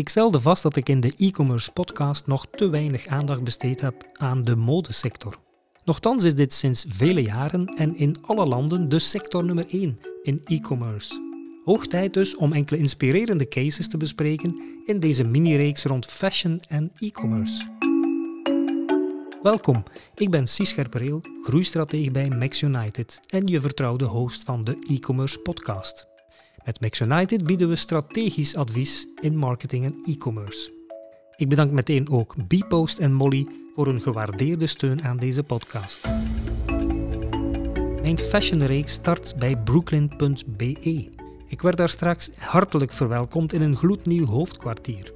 Ik stelde vast dat ik in de e-commerce podcast nog te weinig aandacht besteed heb aan de modesector. Nochtans is dit sinds vele jaren en in alle landen de sector nummer 1 in e-commerce. Hoog tijd dus om enkele inspirerende cases te bespreken in deze mini-reeks rond fashion en e-commerce. Welkom, ik ben Cies Scherpereel, groeistratege bij Max United en je vertrouwde host van de e-commerce podcast. Met Max United bieden we strategisch advies in marketing en e-commerce. Ik bedank meteen ook Bpost en Molly voor hun gewaardeerde steun aan deze podcast. Mijn fashionreeks start bij brooklyn.be. Ik werd daar straks hartelijk verwelkomd in een gloednieuw hoofdkwartier.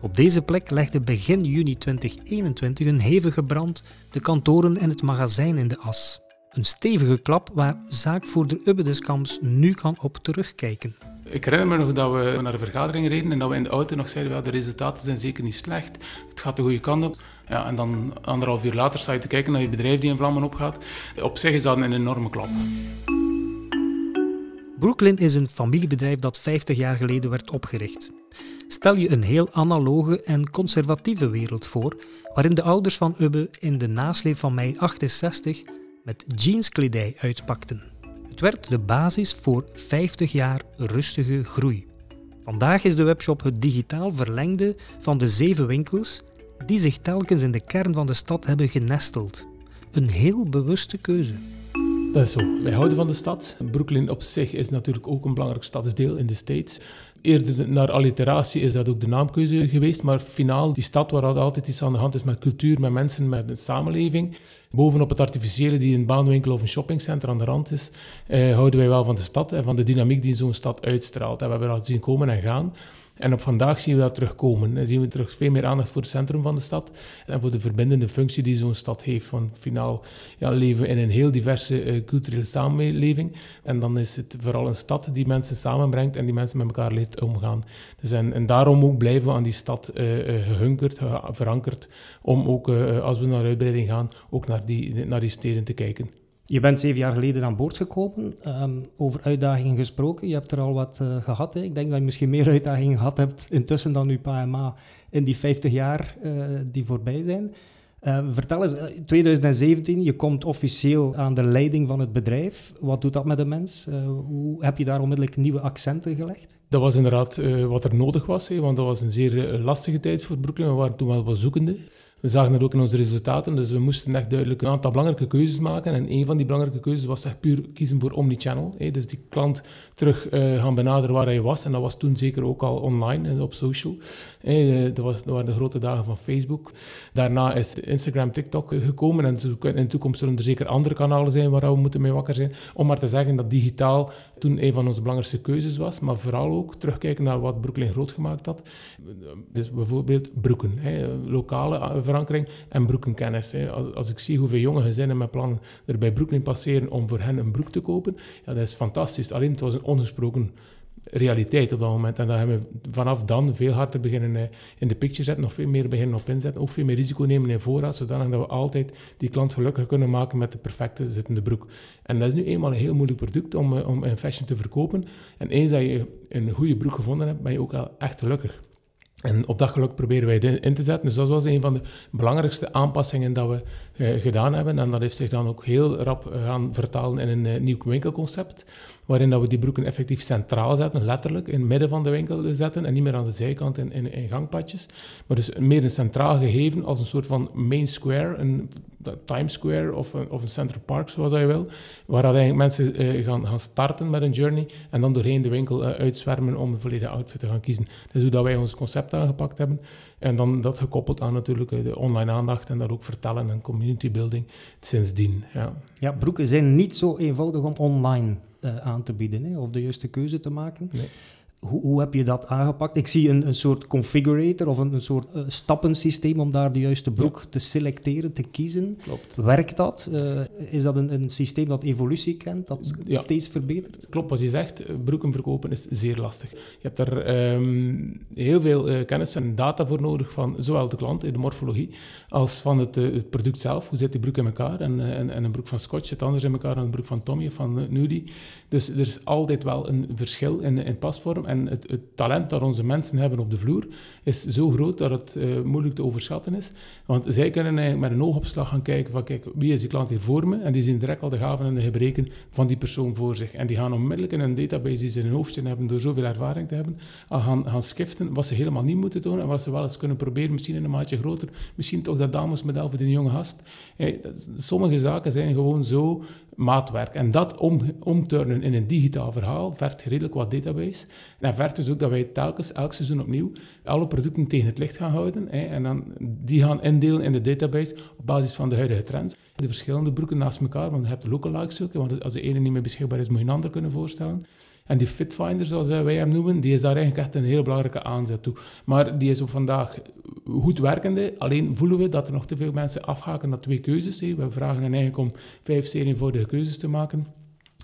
Op deze plek legde begin juni 2021 een hevige brand de kantoren en het magazijn in de as. Een stevige klap waar zaakvoerder Ubbe Deskamps nu kan op terugkijken. Ik herinner me nog dat we naar de vergadering reden en dat we in de auto nog zeiden, well, de resultaten zijn zeker niet slecht, het gaat de goede kant op. Ja, en dan anderhalf uur later sta je te kijken naar je bedrijf die in vlammen opgaat. Op zich is dat een enorme klap. Brooklyn is een familiebedrijf dat 50 jaar geleden werd opgericht. Stel je een heel analoge en conservatieve wereld voor, waarin de ouders van Ubbe in de nasleep van mei 68 met jeanskledij uitpakten. Het werd de basis voor 50 jaar rustige groei. Vandaag is de webshop het digitaal verlengde van de zeven winkels die zich telkens in de kern van de stad hebben genesteld. Een heel bewuste keuze. Dat is zo. Wij houden van de stad. Brooklyn op zich is natuurlijk ook een belangrijk stadsdeel in de States. Eerder naar alliteratie is dat ook de naamkeuze geweest, maar finaal die stad waar altijd iets aan de hand is met cultuur, met mensen, met een samenleving. Bovenop het artificiële die een baanwinkel of een shoppingcenter aan de rand is, eh, houden wij wel van de stad en van de dynamiek die zo'n stad uitstraalt. En we hebben dat zien komen en gaan. En op vandaag zien we dat terugkomen. Dan zien we terug veel meer aandacht voor het centrum van de stad en voor de verbindende functie die zo'n stad heeft. Van finaal ja, leven we in een heel diverse uh, culturele samenleving. En dan is het vooral een stad die mensen samenbrengt en die mensen met elkaar leert omgaan. Dus en, daarom ook blijven we aan die stad uh, gehunkerd, verankerd, om ook als we naar uitbreiding gaan, ook naar die, naar die steden te kijken. Je bent zeven jaar geleden aan boord gekomen. Ehm, over uitdagingen gesproken. Je hebt er al wat uh, gehad. Hè. Ik denk dat je misschien meer uitdagingen gehad hebt intussen dan uw pa en ma in die 50 jaar uh, die voorbij zijn. Uh, vertel eens, 2017, je komt officieel aan de leiding van het bedrijf. Wat doet dat met een mens? hoe heb je daar onmiddellijk nieuwe accenten gelegd? Dat was inderdaad wat er nodig was, hè, want dat was een zeer lastige tijd voor Brooklyn. We waren toen wel wat zoekende. We zagen het ook in onze resultaten, dus we moesten echt duidelijk een aantal belangrijke keuzes maken. En een van die belangrijke keuzes was echt puur kiezen voor omnichannel. Hè. Dus die klant terug uh, gaan benaderen waar hij was. En dat was toen zeker ook al online en op social. Hè. Dat, was, dat waren de grote dagen van Facebook. Daarna is Instagram, TikTok gekomen. En in de toekomst zullen er zeker andere kanalen zijn waar we moeten mee wakker zijn. Om maar te zeggen dat digitaal toen een van onze belangrijkste keuzes was. Maar vooral ook terugkijken naar wat Brooklyn groot gemaakt had. Dus bijvoorbeeld broeken. Hè. Lokale verankering en broekenkennis. Hè. Als, ik zie hoeveel jonge gezinnen met plannen er bij Brooklyn passeren om voor hen een broek te kopen, ja, dat is fantastisch. Alleen het was een ongesproken realiteit op dat moment. En dan hebben we vanaf dan veel harder beginnen in de picture zetten, nog veel meer beginnen op inzetten, ook veel meer risico nemen in voorraad, zodat we altijd die klant gelukkig kunnen maken met de perfecte zittende broek. En dat is nu eenmaal een heel moeilijk product om, eh, om in fashion te verkopen. En eens dat je een goede broek gevonden hebt, ben je ook al echt gelukkig. En op dat geluk proberen wij in te zetten. Dus dat was een van de belangrijkste aanpassingen dat we eh, gedaan hebben. En dat heeft zich dan ook heel rap eh, gaan vertalen in een uh, nieuw winkelconcept. Waarin dat we die broeken effectief centraal zetten, letterlijk in het midden van de winkel zetten. En niet meer aan de zijkant in, in, gangpadjes. Maar dus meer een centraal gegeven als een soort van main square. Een Times Square of een, of een Central Park, zoals je wil. Waar eigenlijk mensen uh, gaan, gaan starten met een journey en dan doorheen de winkel uh, uitzwermen om een volledige outfit te gaan kiezen. Dat is hoe dat wij ons concept aangepakt hebben. En dan dat gekoppeld aan natuurlijk uh, de online aandacht en dat ook vertellen en community building sindsdien. Ja, ja broeken zijn niet zo eenvoudig om online aan te bieden hè, of de juiste keuze te maken. Nee. Hoe, hoe, heb je dat aangepakt? Ik zie een, een soort configurator of een, een soort uh, stappensysteem om daar de juiste broek te selecteren, te kiezen. Klopt. Werkt dat? Uh, is dat een, een, systeem dat evolutie kent, dat ja. steeds verbetert? Klopt, wat je zegt, eh, broeken verkopen is zeer lastig. Je hebt er um, heel veel uh, kennis en data voor nodig van zowel de klant, de morfologie, als van het, het product zelf. Hoe zit die broek in elkaar? En, en, en, een broek van Scotch zit anders in elkaar dan een broek van Tommy of van Nudie. Dus er is altijd wel een verschil in, in pasvorm. En En het, het, talent dat onze mensen hebben op de vloer is zo groot dat het uh, moeilijk te overschatten is. Want zij kunnen eigenlijk met een oogopslag gaan kijken van kijk, wie is die klant hier voor me? En die zien direct al de gaven en de gebreken van die persoon voor zich. En die gaan onmiddellijk in een database die ze in hun hoofdje hebben door zoveel ervaring te hebben, gaan, gaan skiften wat ze helemaal niet moeten doen en wat ze wel eens kunnen proberen, misschien in een maatje groter, misschien toch dat damesmodel voor die jonge gast. Sommige zaken zijn gewoon zo maatwerk. En dat om, omturnen in een digitaal verhaal vergt redelijk wat database. En vergt dus ook dat wij telkens, elk seizoen opnieuw, alle producten tegen het licht gaan houden. En dan die gaan indelen in de database op basis van de huidige trends. De verschillende broeken naast elkaar, want je hebt de lookalikes ook. Want als de ene niet meer beschikbaar is, moet je een ander kunnen voorstellen. En die Fitfinder, zoals wij hem noemen, die is daar eigenlijk echt een heel belangrijke aanzet toe. Maar die is op vandaag goed werkende. Alleen voelen we dat er nog te veel mensen afhaken naar twee keuzes. We vragen hen eigenlijk om vijf zeer eenvoudige keuzes te maken.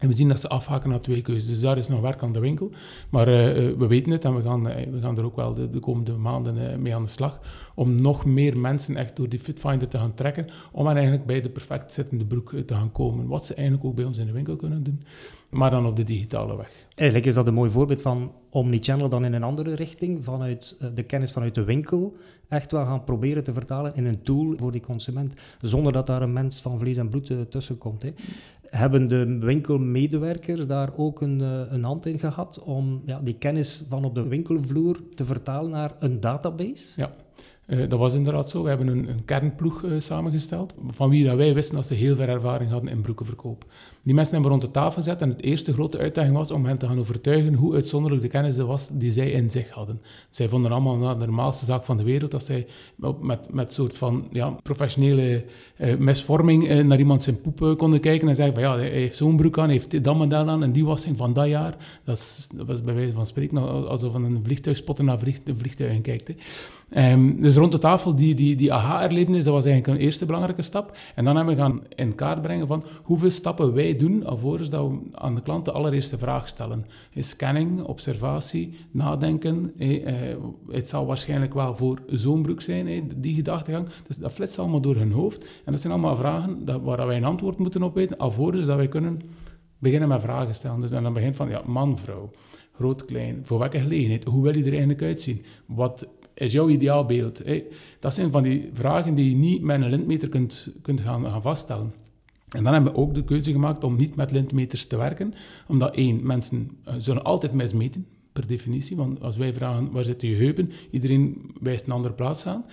En we zien dat ze afhaken naar twee keuzes. Dus daar is nog werk aan de winkel. Maar uh, we weten het en we gaan, uh, we gaan er ook wel de, de komende maanden mee aan de slag. Om nog meer mensen echt door die Fitfinder te gaan trekken. Om eigenlijk bij de perfect zittende broek te gaan komen. Wat ze eigenlijk ook bij ons in de winkel kunnen doen. Maar dan op de digitale weg. Eigenlijk is dat een mooi voorbeeld van omnichannel dan in een andere richting. Vanuit de kennis vanuit de winkel echt wel gaan proberen te vertalen in een tool voor die consument. Zonder dat daar een mens van vlees en bloed tussen komt. Hè hebben de winkelmedewerkers daar ook een, eh, een hand in gehad om ja, die kennis van op de winkelvloer te vertalen naar een database? Ja, uh, dat was inderdaad zo. We hebben een, een kernploeg uh, samengesteld, van wie dat wij wisten dat ze heel veel ervaring hadden in broekenverkoop. Die mensen hebben rond de tafel gezet en het eerste grote uitdaging was om hen te gaan overtuigen hoe uitzonderlijk de kennis was die zij in zich hadden. Zij vonden allemaal de normaalste zaak van de wereld dat zij met, met soort van ja, professionele uh, misvorming naar iemand zijn poep konden kijken en zeggen van ja, hij heeft zo'n broek aan, hij heeft dat model aan en die wassing van dat jaar. Dat, is, was bij wijze van spreken alsof een vliegtuigspotter naar vliegtuigen kijkt. Um, dus rond de tafel, die, die, die aha-erlevenis, dat was eigenlijk een eerste belangrijke stap. En dan hebben we gaan in kaart brengen van hoeveel stappen wij doen alvorens dat we aan de klant de allereerste vraag stellen. Scanning, observatie, nadenken. Eh, het zal waarschijnlijk wel voor zo'n broek zijn, die gedachtegang. Dus dat flitst allemaal door hun hoofd. En dat zijn allemaal vragen waar wij een antwoord moeten op weten, alvorens dat wij kunnen beginnen met vragen stellen. Dus dan begint van ja, man, vrouw, groot, klein, voor welke gelegenheid, hoe wil je er eigenlijk uitzien? Wat is jouw ideaalbeeld? Dat zijn van die vragen die je niet met een lintmeter kunt, kunt gaan vaststellen. En dan hebben we ook de keuze gemaakt om niet met lintmeters te werken, omdat één, mensen uh, zullen altijd mismeten, per definitie, want als wij vragen waar zitten je heupen, iedereen wijst een andere plaats aan.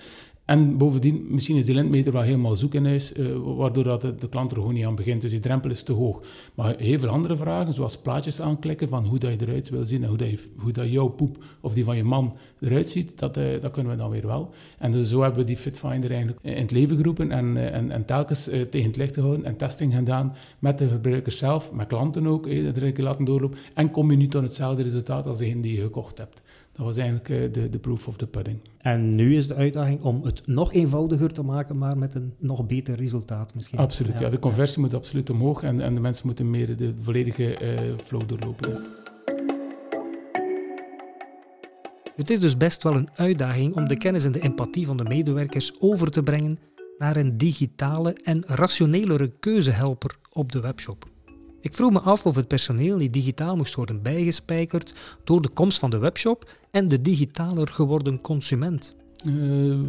En bovendien, misschien is die lintmeter wel helemaal zoek in huis, uh, waardoor dat de, klant er gewoon niet aan begint. Dus die drempel is te hoog. Maar heel veel andere vragen, zoals plaatjes aanklikken van hoe dat je eruit wil zien en hoe dat, hoe dat jouw poep of die van je man eruit ziet, dat, uh, dat kunnen we dan weer wel. En dus zo hebben we die Fitfinder eigenlijk in het leven geroepen en, uh, en, en telkens tegen het licht gehouden en testing gedaan met de gebruikers zelf, met klanten ook, dat er een laten doorlopen. En kom je nu tot hetzelfde resultaat als degene die je gekocht hebt. Dat was eigenlijk uh, de, de proof of the pudding. En nu is de uitdaging om het nog eenvoudiger te maken, maar met een nog beter resultaat misschien. Absoluut, ja. de conversie moet absoluut omhoog en, en de mensen moeten meer de volledige uh, flow doorlopen. Het is dus best wel een uitdaging om de kennis en de empathie van de medewerkers over te brengen naar een digitale en rationelere keuzehelper op de webshop. Ik vroeg me af of het personeel niet digitaal moest worden bijgespijkerd door de komst van de webshop en de digitaler geworden consument. Uh,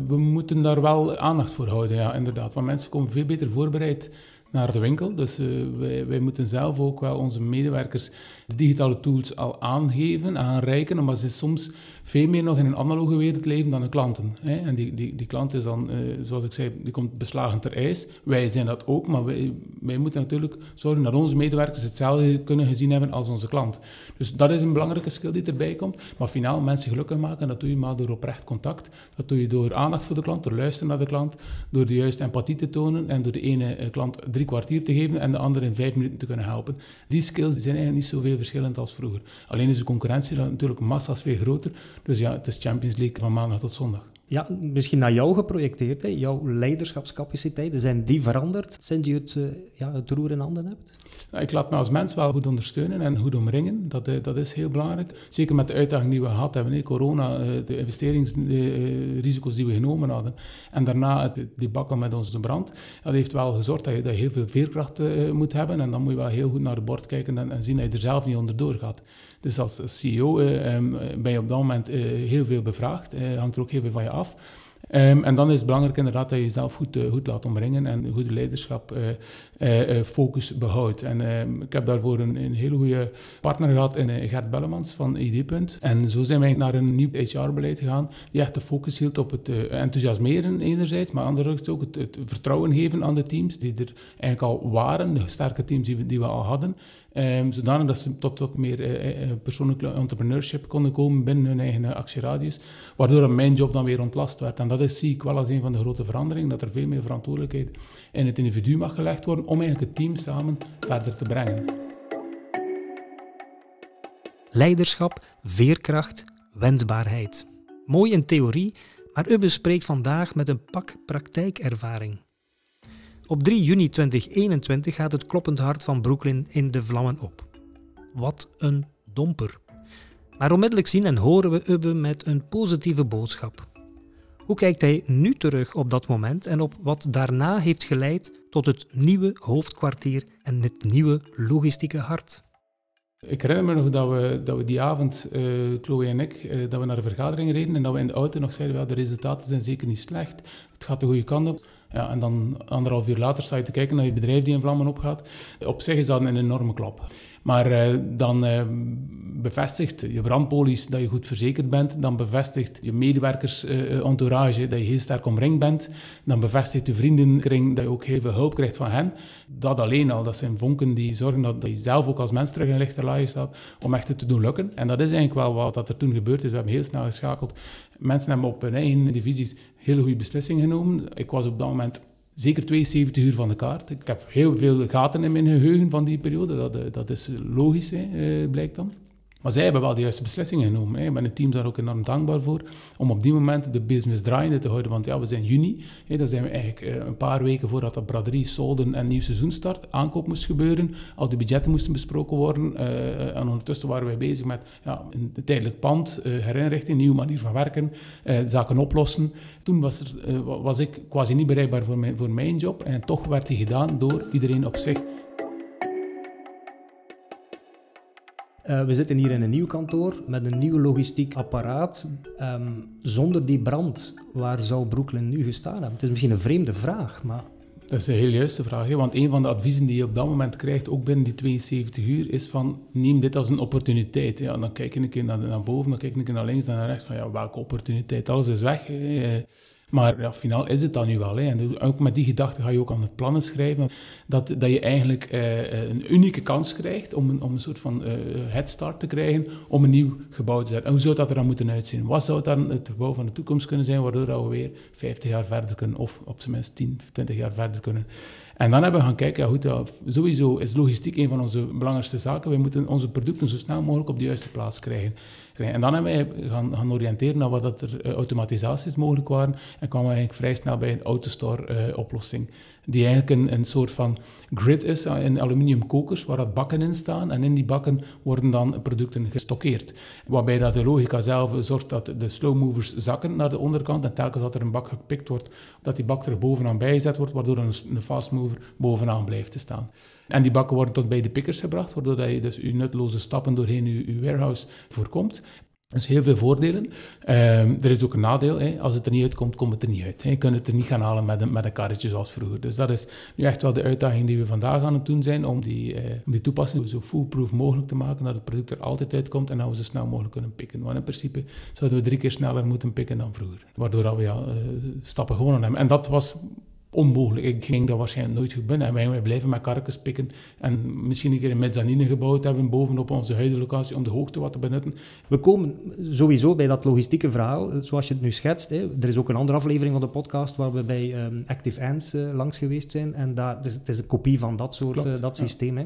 we moeten daar wel aandacht voor houden, ja, inderdaad. Want mensen komen veel beter voorbereid naar de winkel. Dus uh, wij, wij, moeten zelf ook wel onze medewerkers de digitale tools al aangeven, aanreiken, omdat ze soms veel meer nog in een analoge wereld leven dan de klanten. Hè? En die, die, die klant is dan, uh, zoals ik zei, die komt beslagen ter ijs. Wij zijn dat ook, maar wij, wij moeten natuurlijk zorgen dat onze medewerkers hetzelfde kunnen gezien hebben als onze klant. Dus dat is een belangrijke skill die erbij komt. Maar finaal mensen gelukkig maken, dat doe je maar door oprecht contact. Dat doe je door aandacht voor de klant, door luisteren naar de klant, door de juiste empathie te tonen en door de ene eh, klant drie kwartier te geven en de andere in vijf minuten te kunnen helpen. Die skills zijn eigenlijk niet zoveel verschillend als vroeger. Alleen is de concurrentie natuurlijk massa's veel groter. Dus ja, het is Champions League van maandag tot zondag. ja, misschien naar jou geprojecteerd. Hè? Jouw leiderschapscapaciteiten, zijn die veranderd sinds je het, uh, ja, het roer in handen hebt? Ik laat me als mens wel goed ondersteunen en goed omringen. Dat, uh, dat is heel belangrijk. Zeker met de uitdaging die we gehad hebben. Corona, uh, de investeringsrisico's die we genomen hadden. En daarna het debacle met onze brand. Dat heeft wel gezorgd dat je, dat heel veel veerkracht moet hebben. En dan moet je wel heel goed naar de bord kijken en, en zien dat je er zelf niet onderdoor gaat. Dus als CEO um, ben je op dat moment heel veel bevraagd. hangt er ook heel veel van je af. Um, en dan is het belangrijk inderdaad dat je jezelf goed, goed laat omringen en goede leiderschap focus behoudt. En ehm, ik heb daarvoor een, een hele goede partner gehad in Gert Bellemans van ID. En zo zijn wij naar een nieuw HR-beleid gegaan die echt de focus hield op het enthousiasmeren enerzijds, maar anderzijds ook het, het, vertrouwen geven aan de teams die er eigenlijk al waren, de sterke teams die we al hadden. Um, zodanig dat ze tot, tot meer uh, persoonlijk entrepreneurship konden komen binnen hun eigen actieradius, waardoor mijn job dan weer ontlast werd. En dat is, zie ik wel als een van de grote veranderingen, dat er veel meer verantwoordelijkheid in het individu mag gelegd worden om eigenlijk het team samen verder te brengen. Leiderschap, veerkracht, wendbaarheid. Mooi in theorie, maar u bespreekt vandaag met een pak praktijkervaring. Op 3 juni 2021 gaat het kloppend hart van Brooklyn in de vlammen op. Wat een domper. Maar onmiddellijk zien en horen we Ubbe met een positieve boodschap. Hoe kijkt hij nu terug op dat moment en op wat daarna heeft geleid tot het nieuwe hoofdkwartier en het nieuwe logistieke hart? Ik herinner me nog dat we, dat we die avond, uh, Chloe en ik, uh, dat we naar de vergadering reden en dat we in de auto nog zeiden, well, de resultaten zijn zeker niet slecht, het gaat de goede kant op. Ja, en dan anderhalf uur later sta je te kijken naar je bedrijf die in vlammen opgaat. Op zich is dat een enorme klap. Maar uh, dan uh, bevestigt je brandpolies dat je goed verzekerd bent. Dan bevestigt je medewerkers-entourage uh, dat je heel sterk omringd bent. Dan bevestigt je vriendenkring dat je ook heel veel hulp krijgt van hen. Dat alleen al, dat zijn vonken die zorgen dat, je zelf ook als mens terug in lichter laag staat om echt te doen lukken. En dat is eigenlijk wel wat dat er toen gebeurd is. We hebben heel snel geschakeld. Mensen hebben op hun eigen divisies hele goede beslissingen genomen. Ik was op dat moment zeker 72 uur van de kaart. Ik heb heel veel gaten in mijn geheugen van die periode. Dat, eh, dat is logisch, hè, eh, blijkt dan. Maar zij hebben wel de juiste beslissingen genomen. Hè. Ik ben het team daar ook enorm dankbaar voor. Om op die moment de business draaiende te houden. Want ja, we zijn juni. Hè, dan zijn we eigenlijk eh, een paar weken voordat de braderie, solden en nieuw seizoen start. Aankoop moest gebeuren. Al die budgetten moesten besproken worden. Uh, en ondertussen waren wij bezig met ja, tijdelijk pand, uh, herinrichting, nieuwe manier van werken, zaken oplossen. Toen was, er, was ik quasi niet bereikbaar voor mijn, voor mijn job. En toch werd die gedaan door iedereen op zich. Uh, we zitten hier in een nieuw kantoor met een nieuw logistiek apparaat. Um, zonder die brand, waar zou Brooklyn nu gestaan hebben? Het is misschien een vreemde vraag, maar... Dat is een heel juiste vraag. Want een van de adviezen die je op dat moment krijgt, ook binnen die 72 uur, is van neem dit als een opportuniteit. Ja, dan kijk je een keer naar, naar boven, dan kijk je een keer naar links en naar rechts. Van ja, welke opportuniteit? Alles is weg. Maar ja, finaal is het dan nu wel. Hè. En ook met die gedachte ga je ook aan het plannen schrijven. Dat, dat je eigenlijk uh, een unieke kans krijgt om een, om een soort van uh, headstart te krijgen om een nieuw gebouw te zetten. En hoe zou dat er dan moeten uitzien? Wat zou dan het gebouw van de toekomst kunnen zijn, waardoor we weer 50 jaar verder kunnen, of op zijn minst 10, 20 jaar verder kunnen. En dan hebben we gaan kijken, ja goed, sowieso is logistiek een van onze belangrijkste zaken. We moeten onze producten zo snel mogelijk op de juiste plaats krijgen. En dan hebben wij gaan, gaan oriënteren naar wat dat er uh, automatisaties mogelijk waren en kwamen we eigenlijk vrij snel bij een autostore-oplossing. Die eigenlijk een, soort van grid is uh, in aluminium kokers waar dat bakken in staan en in die bakken worden dan producten gestockeerd. Waarbij dat de logica zelf zorgt dat de slow movers zakken naar de onderkant en telkens dat er een bak gepikt wordt, dat die bak er bovenaan bijgezet wordt, waardoor een, een fast mover bovenaan blijft te staan. En die bakken worden tot bij de pickers gebracht, waardoor dat je dus je nutloze stappen doorheen je warehouse voorkomt. Dus heel veel voordelen. Um, er is ook een nadeel. Hè. Als het er niet uitkomt, komt het er niet uit. Hè. Je kunt het er niet gaan halen met een, met een karretje zoals vroeger. Dus dat is nu echt wel de uitdaging die we vandaag aan het doen zijn om die, uh, om die toepassing zo foolproof mogelijk te maken, dat het product er altijd uitkomt en dat we zo snel mogelijk kunnen pikken. Want in principe zouden we drie keer sneller moeten pikken dan vroeger. Waardoor we ja, uh, stappen gewonnen hebben. En dat was onmogelijk. Ik ging dat waarschijnlijk nooit goed binnen. En wij, blijven met karkens pikken en misschien een keer een mezzanine gebouwd hebben bovenop onze huidige locatie om de hoogte wat te benutten. We komen sowieso bij dat logistieke verhaal, zoals je het nu schetst. Hè. Er is ook een andere aflevering van de podcast waar we bij um, Active Ants uh, langs geweest zijn. En daar, het, is, het is een kopie van dat soort uh, dat systeem. Hè.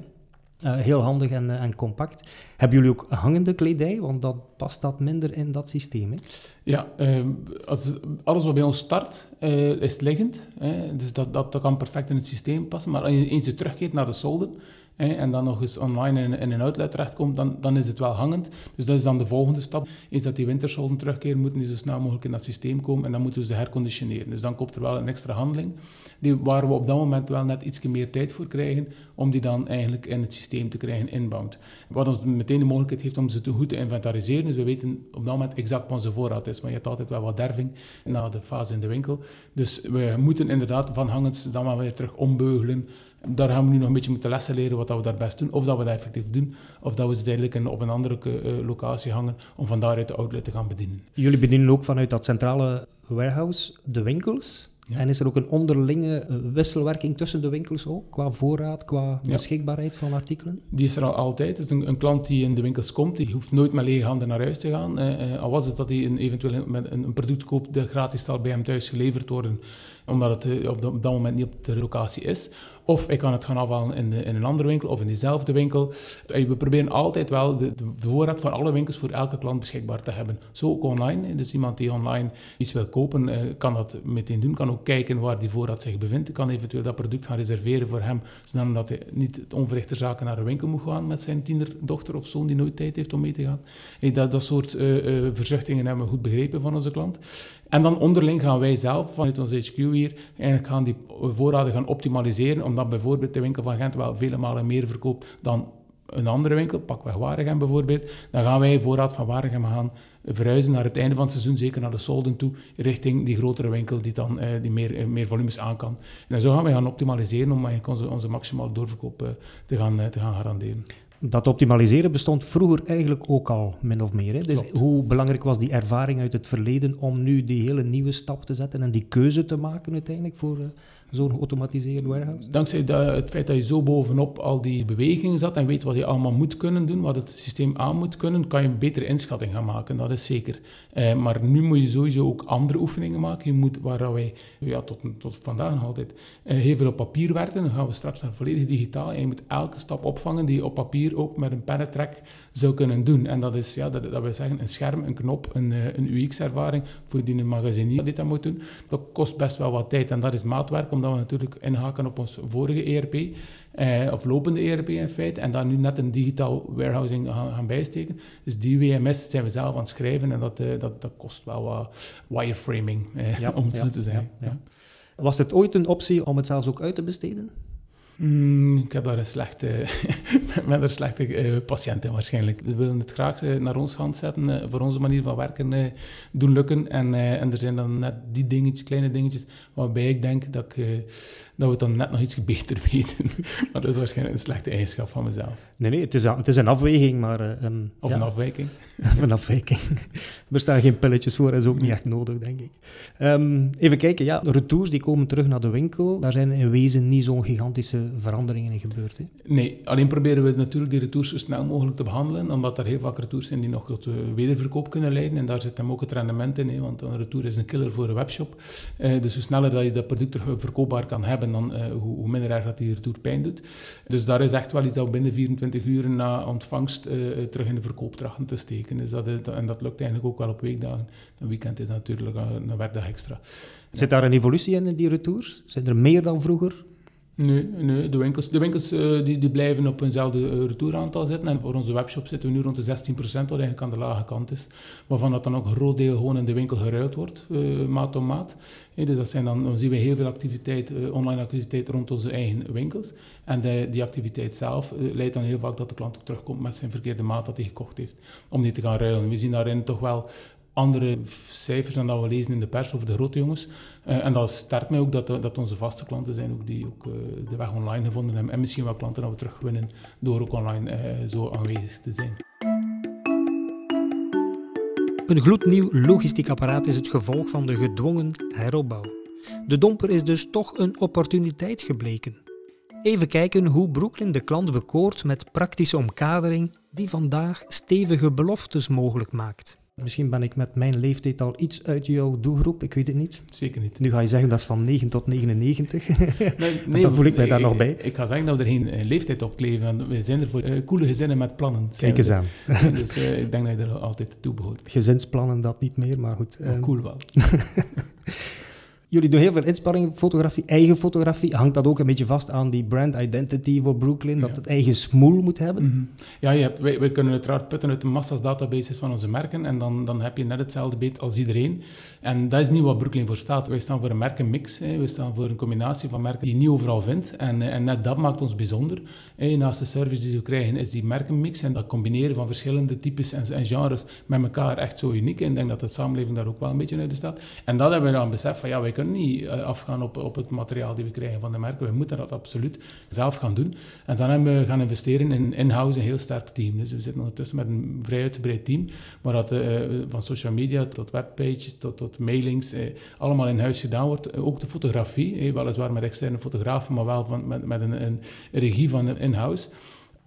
Uh, heel handig en, uh, en, compact. Hebben jullie ook hangende kledij? Want dat past dat minder in dat systeem. Hè? Ja, uh, als, alles wat bij ons start uh, is liggend. Hè? Dus dat, dat, kan perfect in het systeem passen. Maar als je eens je terugkeert naar de solden, en dan nog eens online in, in een outlet terechtkomt, dan, dan is het wel hangend. Dus dat is dan de volgende stap. Eens dat die wintersolden terugkeren, moeten die zo snel mogelijk in dat systeem komen en dan moeten we ze herconditioneren. Dus dan komt er wel een extra handeling, die, waar we op dat moment wel net iets meer tijd voor krijgen, om die dan eigenlijk in het systeem te krijgen inbound. Wat ons meteen de mogelijkheid heeft om ze te goed te inventariseren, dus we weten op dat moment exact wat onze voorraad is, maar je hebt altijd wel wat derving na de fase in de winkel. Dus we moeten inderdaad van hangend dan wel weer terug ombeugelen, daar gaan we nu nog een beetje moeten lessen leren wat dat we daar best doen. Of dat we dat effectief doen. Of dat we ze eigenlijk op een andere uh, locatie hangen om van daaruit de outlet te gaan bedienen. Jullie bedienen ook vanuit dat centrale warehouse de winkels. En is er ook een onderlinge eh, wisselwerking tussen de winkels ook, qua voorraad, qua beschikbaarheid van artikelen? Die is er al altijd. Dus een, een, klant die in de winkels komt, die hoeft nooit met lege handen naar huis te gaan. Uh, al was het dat hij een, eventueel met een, een product koopt dat gratis zal bij hem thuis geleverd worden, omdat het op, op dat moment niet op de locatie is. Of ik kan het gaan afhalen in, de, in een andere winkel of in diezelfde winkel. We proberen altijd wel de, de, voorraad van alle winkels voor elke klant beschikbaar te hebben. Zo ook online. Dus iemand die online iets wil kopen, eh, kan dat meteen doen. Kan ook kijken waar die voorraad zich bevindt. Kan eventueel dat product gaan reserveren voor hem, zodat hij niet het onverrichter zaken naar een winkel moet gaan met zijn tienerdochter of zoon die nooit tijd heeft om mee te gaan. dat, dat soort verzuchtingen hebben we goed begrepen van onze klant. En dan onderling gaan wij zelf vanuit ons HQ hier eigenlijk gaan die voorraden gaan optimaliseren, omdat bijvoorbeeld de winkel van Gent wel vele malen meer verkoopt dan een andere winkel, pakweg Waregem bijvoorbeeld, dan gaan wij voorraad van Waregem gaan verhuizen naar het einde van het seizoen, zeker naar de solden toe, richting die grotere winkel die dan eh, die meer, eh, meer volumes aan kan. En zo gaan wij gaan optimaliseren om onze, onze maximale doorverkoop eh, te, gaan, te gaan garanderen dat optimaliseren bestond vroeger eigenlijk ook al, min of meer. Hè? Dus hoe belangrijk was die ervaring uit het verleden om nu die hele nieuwe stap te zetten en die keuze te maken uiteindelijk voor, uh, zo'n geautomatiseerd warehouse? Dankzij het feit dat je zo bovenop al die bewegingen zat en weet wat je allemaal moet kunnen doen, wat het systeem aan moet kunnen, kan je een betere inschatting gaan maken, dat is zeker. Eh, maar nu moet je sowieso ook andere oefeningen maken. Je moet, waar wij ja, tot, tot vandaag nog altijd eh, heel veel op papier werken, dan gaan we straks naar volledig digitaal en je moet elke stap opvangen die je op papier ook met een pennetrack zou kunnen doen. En dat is, ja, dat, dat zeggen, een scherm, een knop, een, eh, een UX-ervaring voor die een magazinier dit dat moet doen. Dat kost best wel wat tijd en dat is maatwerk, omdat we natuurlijk inhaken op ons vorige ERP, eh, of lopende ERP in feite, en daar nu net een digitaal warehousing gaan, gaan bijsteken. Dus die WMS zijn we zelf aan het schrijven en dat, eh, dat, dat kost wel wat wireframing, eh, ja, om het zo te zeggen. Ja, Was het ooit een optie om het zelfs ook uit te besteden? Mm, ik heb daar een slechte, met een slechte uh, patiënt in waarschijnlijk. We willen het graag uh, naar ons hand zetten, uh, voor onze manier van werken doen lukken. En, en er zijn dan net die dingetjes, kleine dingetjes, waarbij ik denk dat, ik, dat we het dan net nog iets beter weten. maar dat is waarschijnlijk een slechte eigenschap van mezelf. Nee, nee, het is, het is een afweging, maar... Um, of een afwijking. of een afwijking. er staan geen pilletjes voor, dat is ook niet echt nodig, denk ik. Um, even kijken, ja, retours die komen terug naar de winkel. Daar zijn in wezen niet zo'n gigantische veranderingen in gebeurd. Hè? Nee, alleen proberen we natuurlijk die retours zo snel mogelijk te behandelen, omdat er heel vaak retours zijn die nog tot wederverkoop kunnen leiden. En daar zit hem ook het rendement in, hè, want een retour is een killer voor een webshop. Uh, dus hoe sneller dat je dat product verkoopbaar kan hebben, dan uh, hoe, hoe, minder erg dat die retour pijn doet. Dus daar is echt wel iets dat binnen 24 uur na ontvangst uh, terug in de verkoop trachten te steken. Dus dat, en dat lukt eigenlijk ook wel op weekdagen. Een weekend is natuurlijk een werkdag extra. Zit daar een evolutie in, in die retours? Zijn er meer dan vroeger? Nee, nee, de winkels, de winkels uh, die, die blijven op eenzelfde uh, retouraantal zitten. En voor onze webshop zitten we nu rond de 16%, wat eigenlijk aan de lage kant is. Waarvan dat dan ook een groot deel gewoon in de winkel geruild wordt, uh, maat om maat. dus dat zijn dan, dan zien we heel veel activiteit, online activiteit rond onze eigen winkels. En de, die activiteit zelf leidt dan heel vaak dat de klant ook terugkomt met zijn verkeerde maat dat hij gekocht heeft. Om die te gaan ruilen. We zien daarin toch wel andere cijfers dan dat we lezen in de pers over de grote jongens. Uh, en dat sterkt mij ook dat, dat onze vaste klanten zijn ook die ook uh, de weg online gevonden hebben. En misschien wel klanten dat we terugwinnen door ook online zo aanwezig te zijn. Een gloednieuw logistiek apparaat is het gevolg van de gedwongen heropbouw. De domper is dus toch een opportuniteit gebleken. Even kijken hoe Brooklyn de klant bekoort met praktische omkadering die vandaag stevige beloftes mogelijk maakt. Misschien ben ik met mijn leeftijd al iets uit jouw doelgroep, ik weet het niet. Zeker niet. Nu ga je zeggen dat is van 9 tot 99. Nee, nee, dan voel ik mij daar nog bij. Ik, ga zeggen dat we er geen uh, leeftijd op kleven. We zijn er voor uh, coole gezinnen met plannen. Kijk eens aan. dus uh, ik denk dat je er altijd toe behoort. Gezinsplannen dat niet meer, maar goed. Maar cool wel. Jullie doen heel veel inspanningen, fotografie, eigen fotografie. Hangt dat ook een beetje vast aan die brand identity voor Brooklyn, dat het eigen smoel moet hebben? Mhm. Ja, je hebt, wij, wij, kunnen uiteraard putten uit de massa's databases van onze merken en dan, dan heb je net hetzelfde beet als iedereen. En dat is niet wat Brooklyn voor staat. Wij staan voor een merkenmix. Hè. Wij staan voor een combinatie van merken die je niet overal vindt. En, en net dat maakt ons bijzonder. Hè. Naast de service die we krijgen is die merkenmix en dat combineren van verschillende types en, en genres met elkaar echt zo uniek. En ik denk dat de samenleving daar ook wel een beetje uit bestaat. En dat hebben we dan besef van ja, wij kunnen niet eh, afgaan op, op het materiaal die we krijgen van de merken. We moeten dat absoluut zelf gaan doen. En dan hebben we gaan investeren in in-house een heel sterk team. Dus we zitten ondertussen met een vrij uitgebreid team, maar dat uh, van social media tot webpages, tot, tot mailings, eh, allemaal in huis gedaan wordt. Ook de fotografie, eh, weliswaar met externe fotografen, maar wel van, met, met een, een regie van in-house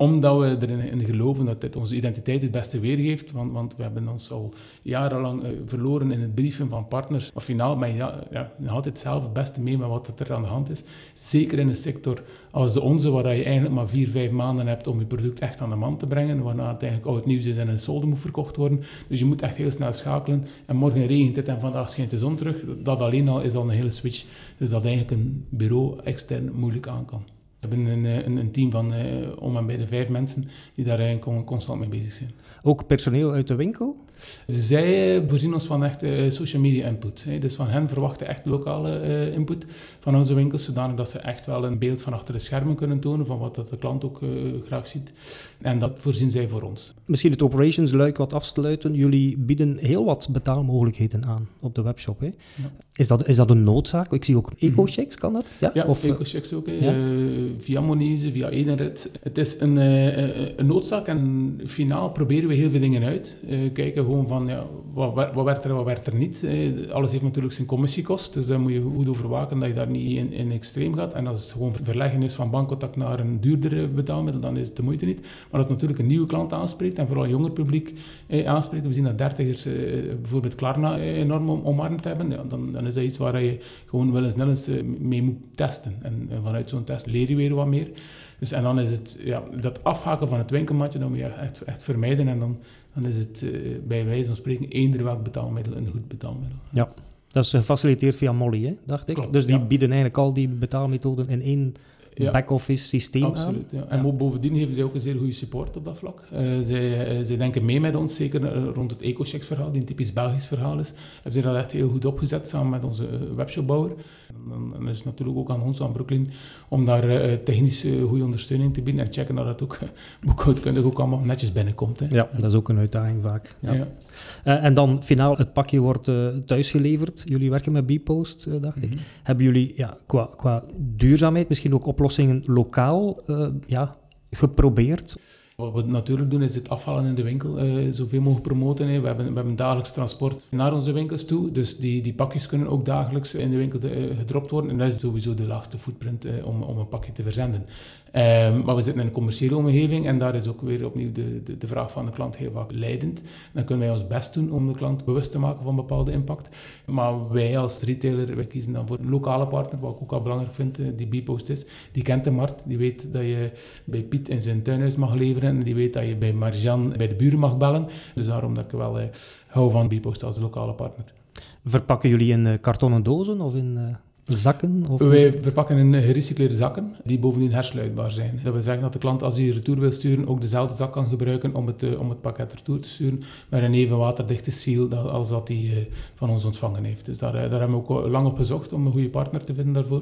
omdat we erin geloven dat dit onze identiteit het beste weergeeft. Want, want we hebben ons al jarenlang uh, verloren in het brieven van partners. Maar finaal ben je ja, ja, altijd zelf het beste mee met wat er aan de hand is. Zeker in een sector als de onze, waar je eigenlijk maar vier, vijf maanden hebt om je product echt aan de man te brengen. Waarna het eigenlijk oud nieuws is en een solde moet verkocht worden. Dus je moet echt heel snel schakelen. En morgen regent het en vandaag schijnt de zon terug. Dat alleen al is al een hele switch. Dus dat eigenlijk een bureau extern moeilijk aan kan. We hebben een, een, een team van uh, om en bij de vijf mensen die daar constant mee bezig zijn. Ook personeel uit de winkel? Zij voorzien ons van echt uh, social media input. Dus van hen verwachten echt lokale uh, input van onze winkels, zodanig dat ze echt wel een beeld van achter de schermen kunnen tonen van wat dat de klant ook graag ziet. En dat voorzien zij voor ons. Misschien het operations luik wat afsluiten. Jullie bieden heel wat betaalmogelijkheden aan op de webshop. Hè? Ja. Is, dat, is dat een noodzaak? Ik zie ook eco-checks, kan dat? Ja, ja of, eco-checks ook. Ja? via Monese, via Edenred. Het is een, een noodzaak en finaal proberen we heel veel dingen uit. Kijken gewoon van ja, wat, wat werkt er en wat werkt er niet. Alles heeft natuurlijk zijn commissiekost, dus daar moet je goed over waken dat je daar niet in, in extreem gaat. En als het gewoon verleggen is van bankcontact naar een duurdere betaalmiddel, dan is het de moeite niet. Maar als het natuurlijk een nieuwe klant aanspreekt en vooral jonger publiek eh, aanspreekt, we zien dat dertigers eh, bijvoorbeeld Klarna eh, enorm om, omarmd hebben, ja, dan, dan is dat iets waar je gewoon wel eens snel eens mee moet testen. En vanuit zo'n test leer je weer wat meer. Dus, en dan is het ja, dat afhaken van het winkelmatje, dat moet je echt, echt vermijden. En dan, dan is het uh, bij wijze van spreken eender welk betaalmiddel een goed betaalmiddel. Ja, dat is gefaciliteerd via Molly, hè, dacht ik. Klopt, dus die bieden eigenlijk al die betaalmethoden in één ja. back-office systeem Absoluut, ja. En bovendien geven zij ook een zeer goede support op dat vlak. Uh, zij, uh, zij denken mee met ons, zeker uh, rond het EcoCheck-verhaal, die een typisch Belgisch verhaal is. Hebben ze dat echt heel goed opgezet, samen met onze webshopbouwer. En dan is het natuurlijk ook aan ons, aan Brooklyn, om daar technisch goede ondersteuning te bieden en checken dat het ook boekhoudkundig ook allemaal netjes binnenkomt. Hè. Ja, dat is ook een uitdaging vaak. Ja. en dan finaal, het pakje wordt thuisgeleverd. Jullie werken met Bpost, dacht ik. Mhm. Hebben jullie ja, qua, qua duurzaamheid misschien ook oplossingen lokaal uh, ja, geprobeerd? Wat we natuurlijk doen is het afvallen in de winkel uh, zoveel mogelijk promoten. We, hebben, we hebben dagelijks transport naar onze winkels toe. Dus die, die pakjes kunnen ook dagelijks in de winkel de, uh, gedropt worden. En dat is sowieso de laagste footprint om, om een pakje te verzenden. Um, maar we zitten in een commerciële omgeving en daar is ook weer opnieuw de, de, de, vraag van de klant heel vaak leidend. Dan kunnen wij ons best doen om de klant bewust te maken van bepaalde impact. Maar wij als retailer, wij kiezen dan voor een lokale partner, wat ik ook al belangrijk vind, die Bpost is. Die kent de markt, die weet dat je bij Piet in zijn tuinhuis mag leveren en die weet dat je bij Marjan bij de buren mag bellen. Dus daarom dat ik wel eh, hou van Bipost als lokale partner. Verpakken jullie in uh, kartonnen dozen of in... Uh zakken? Of Wij verpakken in gerecycleerde zakken die bovendien hersluitbaar zijn. Dat wil zeggen dat de klant als hij retour wil sturen ook dezelfde zak kan gebruiken om het, om het pakket retour te sturen met een even waterdichte seal als dat hij van ons ontvangen heeft. Dus daar, daar hebben we ook lang op gezocht om een goede partner te vinden daarvoor.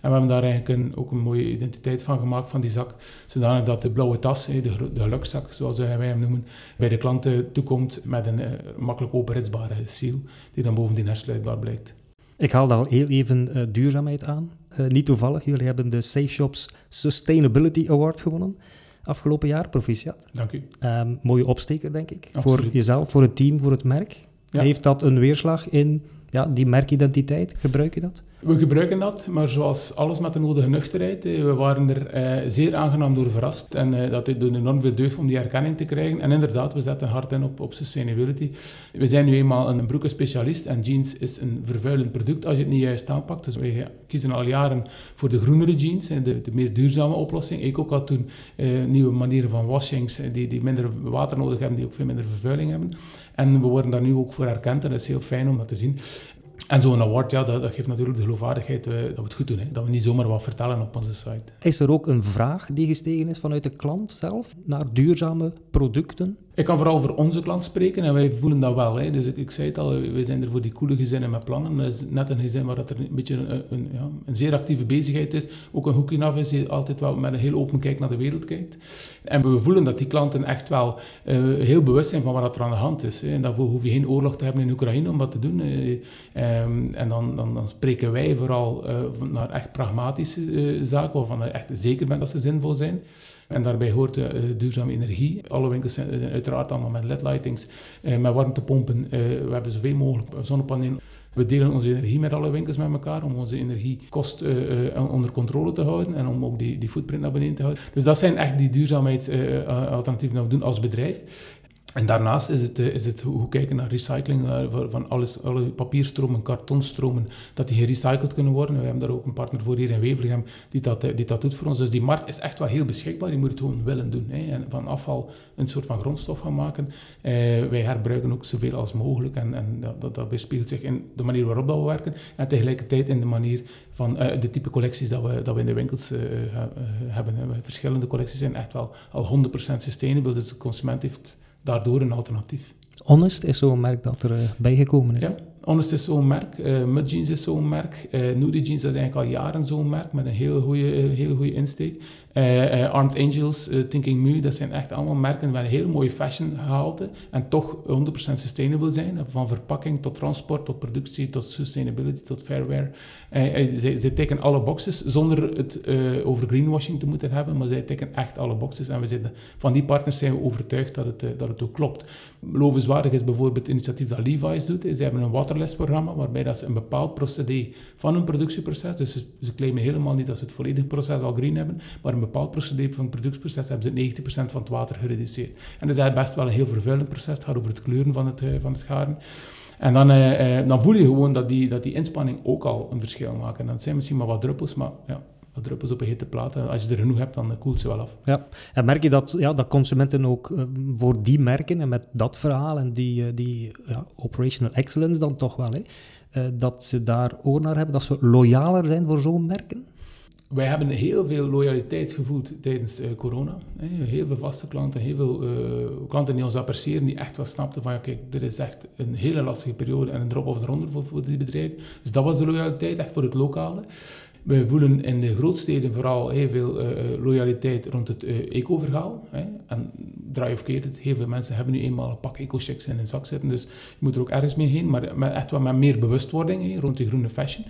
En we hebben daar eigenlijk een, ook een mooie identiteit van gemaakt van die zak, zodanig dat de blauwe tas, de, de gelukzak zoals wij hem noemen, bij de klanten toekomt met een makkelijk openritsbare seal die dan bovendien hersluitbaar blijkt. Ik haalde al heel even uh, duurzaamheid aan. Uh, niet toevallig, jullie hebben de Safe Shops Sustainability Award gewonnen afgelopen jaar. Proficiat. Dank u. Um, mooie opsteker, denk ik. Absoluut. Voor jezelf, voor het team, voor het merk. Ja. Heeft dat een weerslag in ja, die merkidentiteit? Gebruik je dat? We gebruiken dat, maar zoals alles met de nodige nuchterheid, we waren er eh, zeer aangenaam door verrast. En uh, dat doet enorm veel deugd om die erkenning te krijgen. En inderdaad, we zetten hard in op, op sustainability. We zijn nu eenmaal een broekenspecialist en jeans is een vervuilend product als je het niet juist aanpakt. Dus wij kiezen al jaren voor de groenere jeans, de, de meer duurzame oplossing. Ik ook had toen nieuwe manieren van washings die, die minder water nodig hebben, die ook veel minder vervuiling hebben. En we worden daar nu ook voor erkend en dat is heel fijn om dat te zien. En zo'n award, ja, dat, dat, geeft natuurlijk de geloofwaardigheid uh, dat we het goed doen. Hè. Dat we niet zomaar wat vertellen op onze site. Is er ook een vraag die gestegen is vanuit de klant zelf naar duurzame producten? Ik kan vooral voor onze klant spreken en wij voelen dat wel. Hè. Dus ik, ik, zei het al, wij zijn er voor die coole gezinnen met plannen. Dat is net een gezin waar dat er een beetje een, ja, een zeer actieve bezigheid is. Ook een hoekje af is, die altijd wel met een heel open kijk naar de wereld kijkt. En we voelen dat die klanten echt wel uh, heel bewust zijn van wat er aan de hand is. Hè. En daarvoor hoef je geen oorlog te hebben in Oekraïne om dat te doen. Uh, um, en dan, dan, dan, spreken wij vooral uh, naar echt pragmatische zaken, waarvan je echt zeker bent dat ze zinvol zijn. En daarbij hoort uh, duurzame energie. Alle winkels zijn uh, uiteraard allemaal met LED-lightings, uh, met warmtepompen. we hebben zoveel mogelijk zonnepanelen. We delen onze energie met alle winkels met elkaar om onze energiekost onder controle te houden en om ook die, die footprint naar beneden te houden. Dus dat zijn echt die duurzaamheidsalternatieven die we doen als bedrijf. En daarnaast is het, eh, is het hoe kijken naar recycling eh, van alles, alle papierstromen, kartonstromen, dat die gerecycled kunnen worden. We hebben daar ook een partner voor hier in Wevelgem die dat, eh, die dat doet voor ons. Dus die markt is echt wel heel beschikbaar. Je moet het gewoon willen doen. Hè. En van afval een soort van grondstof gaan maken. Eh, wij herbruiken ook zoveel als mogelijk. En, en dat, dat, weerspiegelt zich in de manier waarop we werken. En tegelijkertijd in de manier van de type collecties dat we, dat we in de winkels hebben. Verschillende collecties zijn echt wel al 100% sustainable. Dus de consument heeft daardoor een alternatief. Honest is zo'n merk dat er uh, bijgekomen is. Ja, Honest is zo'n merk. Uh, Mud Jeans is zo'n merk. Uh, Nudie Jeans is eigenlijk al jaren zo'n merk met een hele goede, hele goede insteek. Uh, Armed Angels, Thinking Mu, dat zijn echt allemaal merken met een heel mooie fashion gehalte en toch 100% sustainable zijn. Van verpakking tot transport, tot productie, tot sustainability, tot fairware. zij, zij alle boxes zonder het over greenwashing te moeten hebben, maar zij tikken echt alle boxes. En we zitten, van die partners zijn we overtuigd dat het, dat het ook klopt. Lovenswaardig is bijvoorbeeld het initiatief dat Levi's doet. Ze hebben een waterlesprogramma waarbij dat ze een bepaald procedé van hun productieproces, dus ze, ze claimen helemaal niet dat ze het volledige proces al green hebben, maar een bepaald procedé van het productieproces hebben ze 90% van het water gereduceerd. En dat is best wel een heel vervuilend proces. Het gaat over het kleuren van het, eh, van het garen. En dan, eh, eh, dan voel je gewoon dat die, dat die inspanning ook al een verschil maakt. En dat zijn misschien maar wat druppels, maar ja, druppels op een hete plaat. Als je er genoeg hebt, dan koelt ze wel af. Ja, en merk je dat, ja, dat consumenten ook voor die merken en met dat verhaal en die, die ja, operational excellence dan toch wel, hè, dat ze daar oor naar hebben, dat ze loyaler zijn voor zo'n merken? Wij hebben heel veel loyaliteit gevoeld tijdens corona. Hè. Heel veel vaste klanten, heel veel klanten die ons appreciëren, die echt wel snapten van, ja, dit is echt een hele lastige periode en een drop of eronder voor, voor die bedrijven. Dus dat was de loyaliteit, echt voor het lokale. We voelen in de grootsteden vooral heel veel uh, loyaliteit rond het uh, eco-verhaal. En draai of keer het, heel veel mensen hebben nu eenmaal een pak eco-checks in hun zak zitten, dus je moet er ook ergens mee heen, maar met, echt wel met meer bewustwording rond die groene fashion.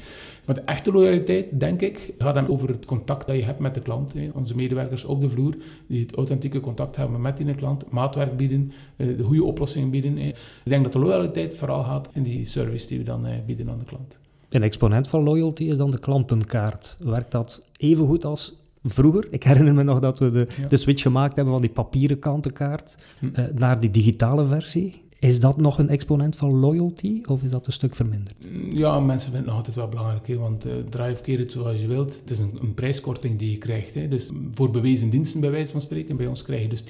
Maar de echte loyaliteit, denk ik, gaat dan over het contact dat je hebt met de klant. Onze medewerkers op de vloer, die het authentieke contact hebben met die klant, maatwerk bieden, de goede oplossingen bieden. Ik denk dat de loyaliteit vooral gaat in die service die we dan bieden aan de klant. Een exponent van loyalty is dan de klantenkaart. Werkt dat even goed als vroeger? Ik herinner me nog dat we de, de switch gemaakt hebben van die papieren klantenkaart hm. uh, naar die digitale versie. Is dat nog een exponent van loyalty of is dat een stuk verminderd? Ja, mensen vinden het nog altijd wel belangrijk, hè, want uh, of keer het zoals je wilt. Het is een, een prijskorting die je krijgt. Hè. Dus voor bewezen diensten, bij wijze van spreken. Bij ons krijg je dus 10%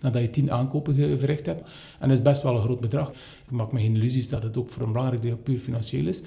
nadat je 10 aankopen verricht hebt. En dat is best wel een groot bedrag. Ik maak me geen illusies dat het ook voor een belangrijk deel puur financieel is.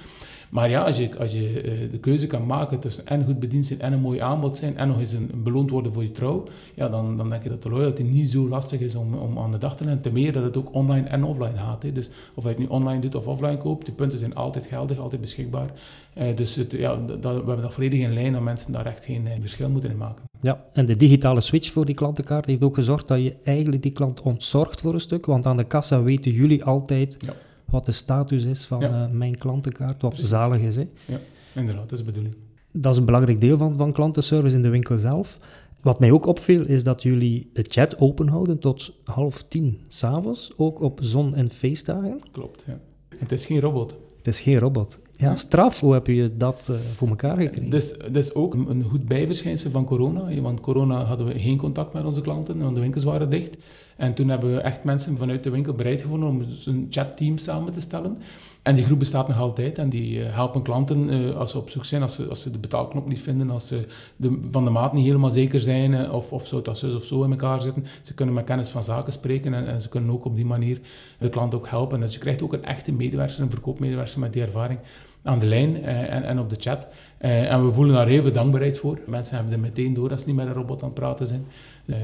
Maar ja, als je, als je uh, de keuze kan maken tussen en goed bediend zijn en een mooi aanbod zijn en nog eens een, een beloond worden voor je trouw, ja, dan, dan denk je dat de loyalty niet zo lastig is om, om aan de dag te leggen. Ten meer dat het ook online en offline gaat. Hè. Dus of je het nu online doet of offline koopt, de punten zijn altijd geldig, altijd beschikbaar. Uh, dus het, ja, dat, we hebben dat volledig in lijn dat mensen daar echt geen uh, verschil moeten in maken. Ja, en de digitale switch voor die klantenkaart heeft ook gezorgd dat je eigenlijk die klant ontzorgt voor een stuk, want aan de kassa weten jullie altijd... Ja wat de status is van uh, mijn klantenkaart, wat Precies. zalig is. Hè. Ja, inderdaad, dat is de bedoeling. Dat is een belangrijk deel van, van klantenservice in de winkel zelf. Wat mij ook opviel, is dat jullie de chat open houden tot half tien s'avonds, ook op zon- en feestdagen. Klopt, ja. Het is geen robot. Het is geen robot. Ja, straf. Hoe heb je dat uh, voor elkaar gekregen? Dus, dat is ook een goed bijverschijnsel van corona. Want corona hadden we geen contact met onze klanten, want de winkels waren dicht. En toen hebben we echt mensen vanuit de winkel bereid gevonden om een chatteam samen te stellen. En die groep bestaat nog altijd en die uh, helpen klanten uh, als ze op zoek zijn, als ze, als ze de betaalknop niet vinden, als ze de, van de maat niet helemaal zeker zijn uh, of, of zo dat zus of zo in elkaar zitten. Ze kunnen met kennis van zaken spreken en, en, ze kunnen ook op die manier de klant ook helpen. Dus je krijgt ook een echte medewerker, een verkoopmedewerker met die ervaring aan de lijn en, en op de chat. en we voelen daar heel veel dankbaarheid voor. Mensen hebben er meteen door als ze niet met een robot aan het praten zijn. Uh,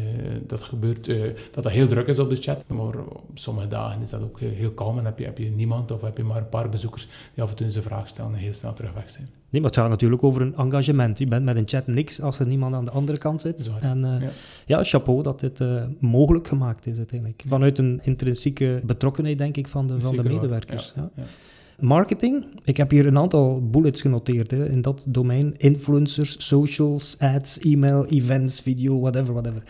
dat gebeurt, uh, dat dat heel druk is op de chat, maar op sommige dagen is dat ook heel kalm en heb je, heb je niemand of heb je maar een paar bezoekers die af en toe eens een vraag stellen en heel snel terug weg zijn. Nee, maar het gaat natuurlijk over een engagement. Je bent met een chat niks als er niemand aan de andere kant zit. En uh, ja. ja. chapeau dat dit mogelijk gemaakt is uiteindelijk. Vanuit een intrinsieke betrokkenheid, denk ik, van de, van de medewerkers. Ja, ja. Marketing. Ik heb hier een aantal bullets genoteerd hè, in dat domein. Influencers, socials, ads, e-mail, events, video, whatever, whatever.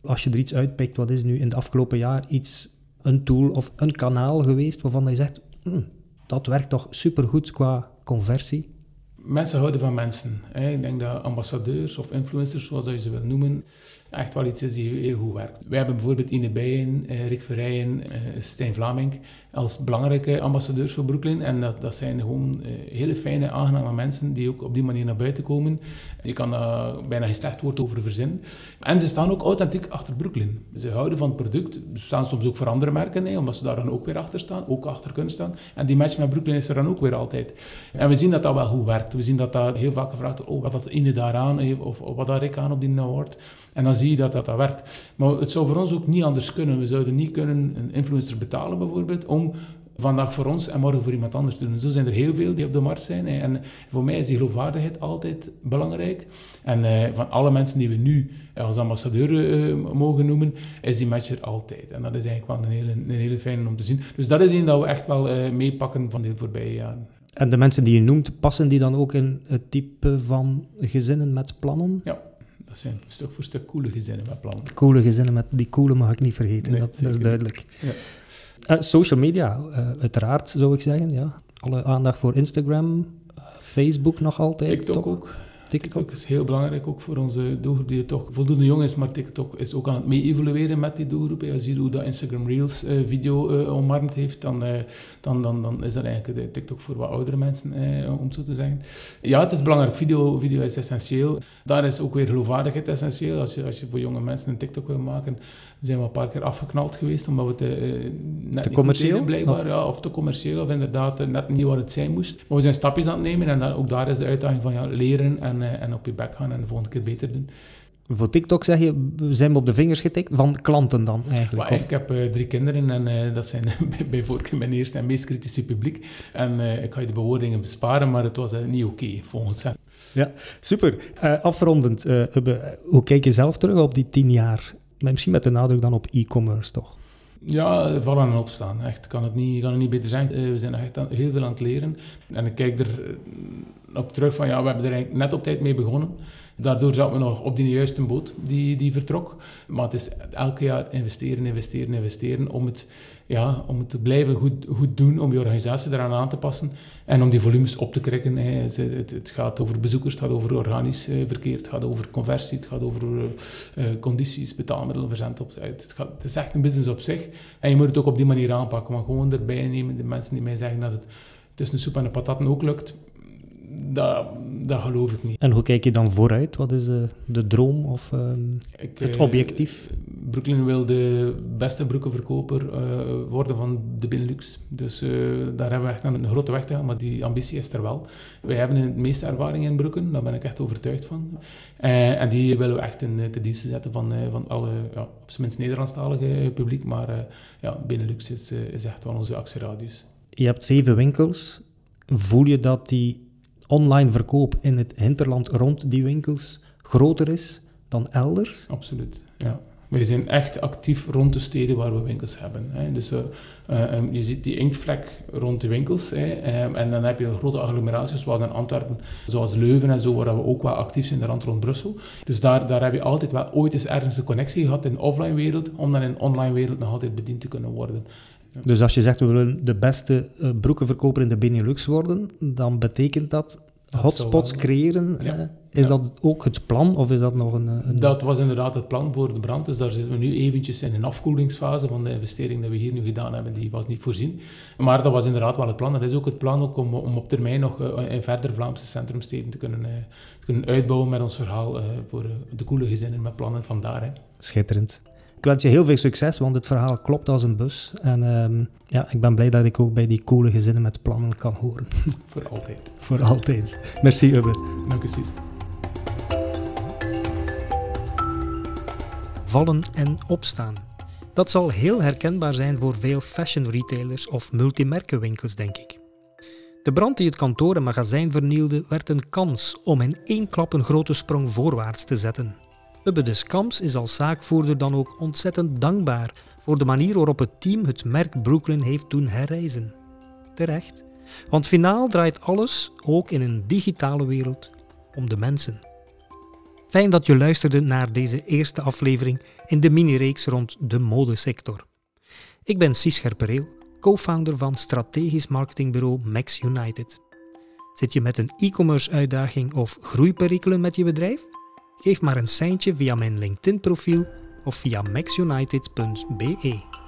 Als je er iets uitpikt, wat is nu in het afgelopen jaar iets, een tool of een kanaal geweest waarvan je zegt, hm, dat werkt toch supergoed qua conversie? Mensen houden van mensen. Hè. Ik denk dat ambassadeurs of influencers, zoals je ze wil noemen, echt wel iets is die heel goed werkt. Wij hebben bijvoorbeeld Ine Bijen, eh, Rick Verrijen, eh, Stijn Vlaming als belangrijke ambassadeurs voor Brooklyn. En dat, dat zijn gewoon eh, hele fijne, aangename mensen die ook op die manier naar buiten komen. Je kan daar bijna geen slecht woord over verzinnen. En ze staan ook authentiek achter Brooklyn. Ze houden van het product. Ze staan soms ook voor andere merken, hè, omdat ze daar dan ook weer achter staan, ook achter kunnen staan. En die match met Brooklyn is er dan ook weer altijd. En we zien dat dat wel goed werkt. We zien dat daar heel vaak gevraagd wordt, oh, wat dat Ine daaraan heeft, of, wat daar ik aan op die award. En dan zie je dat, dat dat werkt. Maar het zou voor ons ook niet anders kunnen. We zouden niet kunnen een influencer betalen bijvoorbeeld om vandaag voor ons en morgen voor iemand anders te doen. Zo zijn er heel veel die op de markt zijn. En voor mij is die geloofwaardigheid altijd belangrijk. En eh, van alle mensen die we nu als ambassadeur eh, mogen noemen, is die match er altijd. En dat is eigenlijk wel een hele, een hele fijne om te zien. Dus dat is een dat we echt wel meepakken van de voorbije jaren. En de mensen die je noemt, passen die dan ook in het type van gezinnen met plannen? Ja, dat zijn stuk voor stuk coole gezinnen met plannen. Coole gezinnen met die coole mag ik niet vergeten, dat, dat, is duidelijk. Ja. Uh, social media, uh, uiteraard zou ik zeggen. Ja. Alle aandacht voor Instagram, uh, Facebook nog altijd. TikTok toch? ook. TikTok. is heel belangrijk ook voor onze doelgroep die toch voldoende jong is, maar TikTok is ook aan het mee-evolueren met die doelgroep. Je ziet hoe dat Instagram Reels uh, video uh, omarmd heeft, dan, uh, dan, dan, dan is dat eigenlijk de TikTok voor wat oudere mensen, om zo te zeggen. Ja, het is belangrijk. Video, video is essentieel. Daar is ook weer geloofwaardigheid essentieel. Als je, als je voor jonge mensen een TikTok wil maken, zijn wel een paar keer afgeknald geweest, omdat we te, net te commercieel? blijkbaar. Of? Ja, of te commercieel, of inderdaad net niet wat het zijn moest. Maar we zijn stapjes aan het nemen en dan, ook daar is de uitdaging van ja, leren en eh, en op je bek gaan en de volgende keer beter doen. Voor TikTok zeg je, zijn we op de vingers getikt van klanten dan eigenlijk? ik heb uh, drie kinderen en uh, dat zijn bij voorkeur mijn eerste en meest kritische publiek. En uh, ik ga je de bewoordingen besparen, maar het was niet oké okay, volgens hen. Ja, super. afrondend, hoe kijk je zelf terug op die tien jaar? Misschien met de nadruk dan op e-commerce toch? Ja, vallen en opstaan. Echt, kan het niet, kan het niet beter zijn. we zijn echt heel veel aan het leren. En ik kijk er op terug van, ja, we hebben er net op tijd mee begonnen. Daardoor zaten we nog op die juiste boot die, die vertrok. Maar het is elke jaar investeren, investeren, investeren om het, ja, om het te blijven goed, goed doen, om je organisatie eraan aan te passen en om die volumes op te krikken. Het, het, gaat over bezoekers, het gaat over organisch eh, verkeer, het gaat over conversie, het gaat over uh, condities, betaalmiddelen, verzend. Het, gaat, het is echt een business op zich. En je moet het ook op die manier aanpakken, maar gewoon erbij nemen. De mensen die mij zeggen dat het tussen de soep en de patatten ook lukt, dat, dat geloof ik niet. En hoe kijk je dan vooruit? Wat is de, de droom of ik, het eh, objectief? Brooklyn wil de beste broekenverkoper uh, worden van de Benelux. Dus uh, daar hebben we echt een, grote weg te gaan, maar die ambitie is er wel. Wij hebben de meeste ervaring in Broeken, daar ben ik echt overtuigd van. en die willen we echt in de diensten zetten van, van alle, ja, op zijn minst Nederlandstalige publiek, maar ja, Benelux is, is echt wel onze actieradius. Je hebt zeven winkels. Voel je dat die online verkoop in het hinterland rond die winkels groter is dan elders? Absoluut, ja. Wij zijn echt actief rond de steden waar we winkels hebben. Hè. Dus uh, uh, je ziet die inktvlek rond de winkels. Hè. Uh, en dan heb je grote agglomeraties zoals in Antwerpen, zoals Leuven en zo, waar we ook wel actief zijn, de rand rond Brussel. Dus daar, daar heb je altijd wel ooit eens ergens een connectie gehad in de offline wereld, om dan in de online wereld nog altijd bediend te kunnen worden. Dus als je zegt we willen de beste uh, broekenverkoper in de Benelux worden, dan betekent dat, hotspots creëren. Ja. Is dat ook het plan of is dat nog een, een, Dat was inderdaad het plan voor de brand. Dus daar zitten we nu eventjes in een afkoelingsfase van de investering die we hier nu gedaan hebben. Die was niet voorzien. Maar dat was inderdaad wel het plan. Dat is ook het plan ook om, om op termijn nog uh, in verder Vlaamse centrumsteden te kunnen, te kunnen uitbouwen met ons verhaal voor de koele gezinnen met plannen vandaar. Schitterend. Ik wens je heel veel succes, want het verhaal klopt als een bus. En um, ja, ik ben blij dat ik ook bij die coole gezinnen met plannen kan horen. Voor altijd. Voor altijd. Merci, Ubbe. Dank u, Cies. vallen en opstaan. Dat zal heel herkenbaar zijn voor veel fashion retailers of multimerkenwinkels, denk ik. De brand die het kantoor en magazijn vernielde, werd een kans om in één klap een grote sprong voorwaarts te zetten. Ubbe de Skams is als zaakvoerder dan ook ontzettend dankbaar voor de manier waarop het team het merk Brooklyn heeft doen herreizen. Terecht, want finaal draait alles, ook in een digitale wereld, om de mensen. Fijn dat je luisterde naar deze eerste aflevering in de mini-reeks rond de modesector. Ik ben Cies Scherpereel, co-founder van strategisch marketingbureau Max United. Zit je met een e-commerce uitdaging of groeiperikelen met je bedrijf? Geef maar een seintje via mijn LinkedIn profiel of via maxunited.be.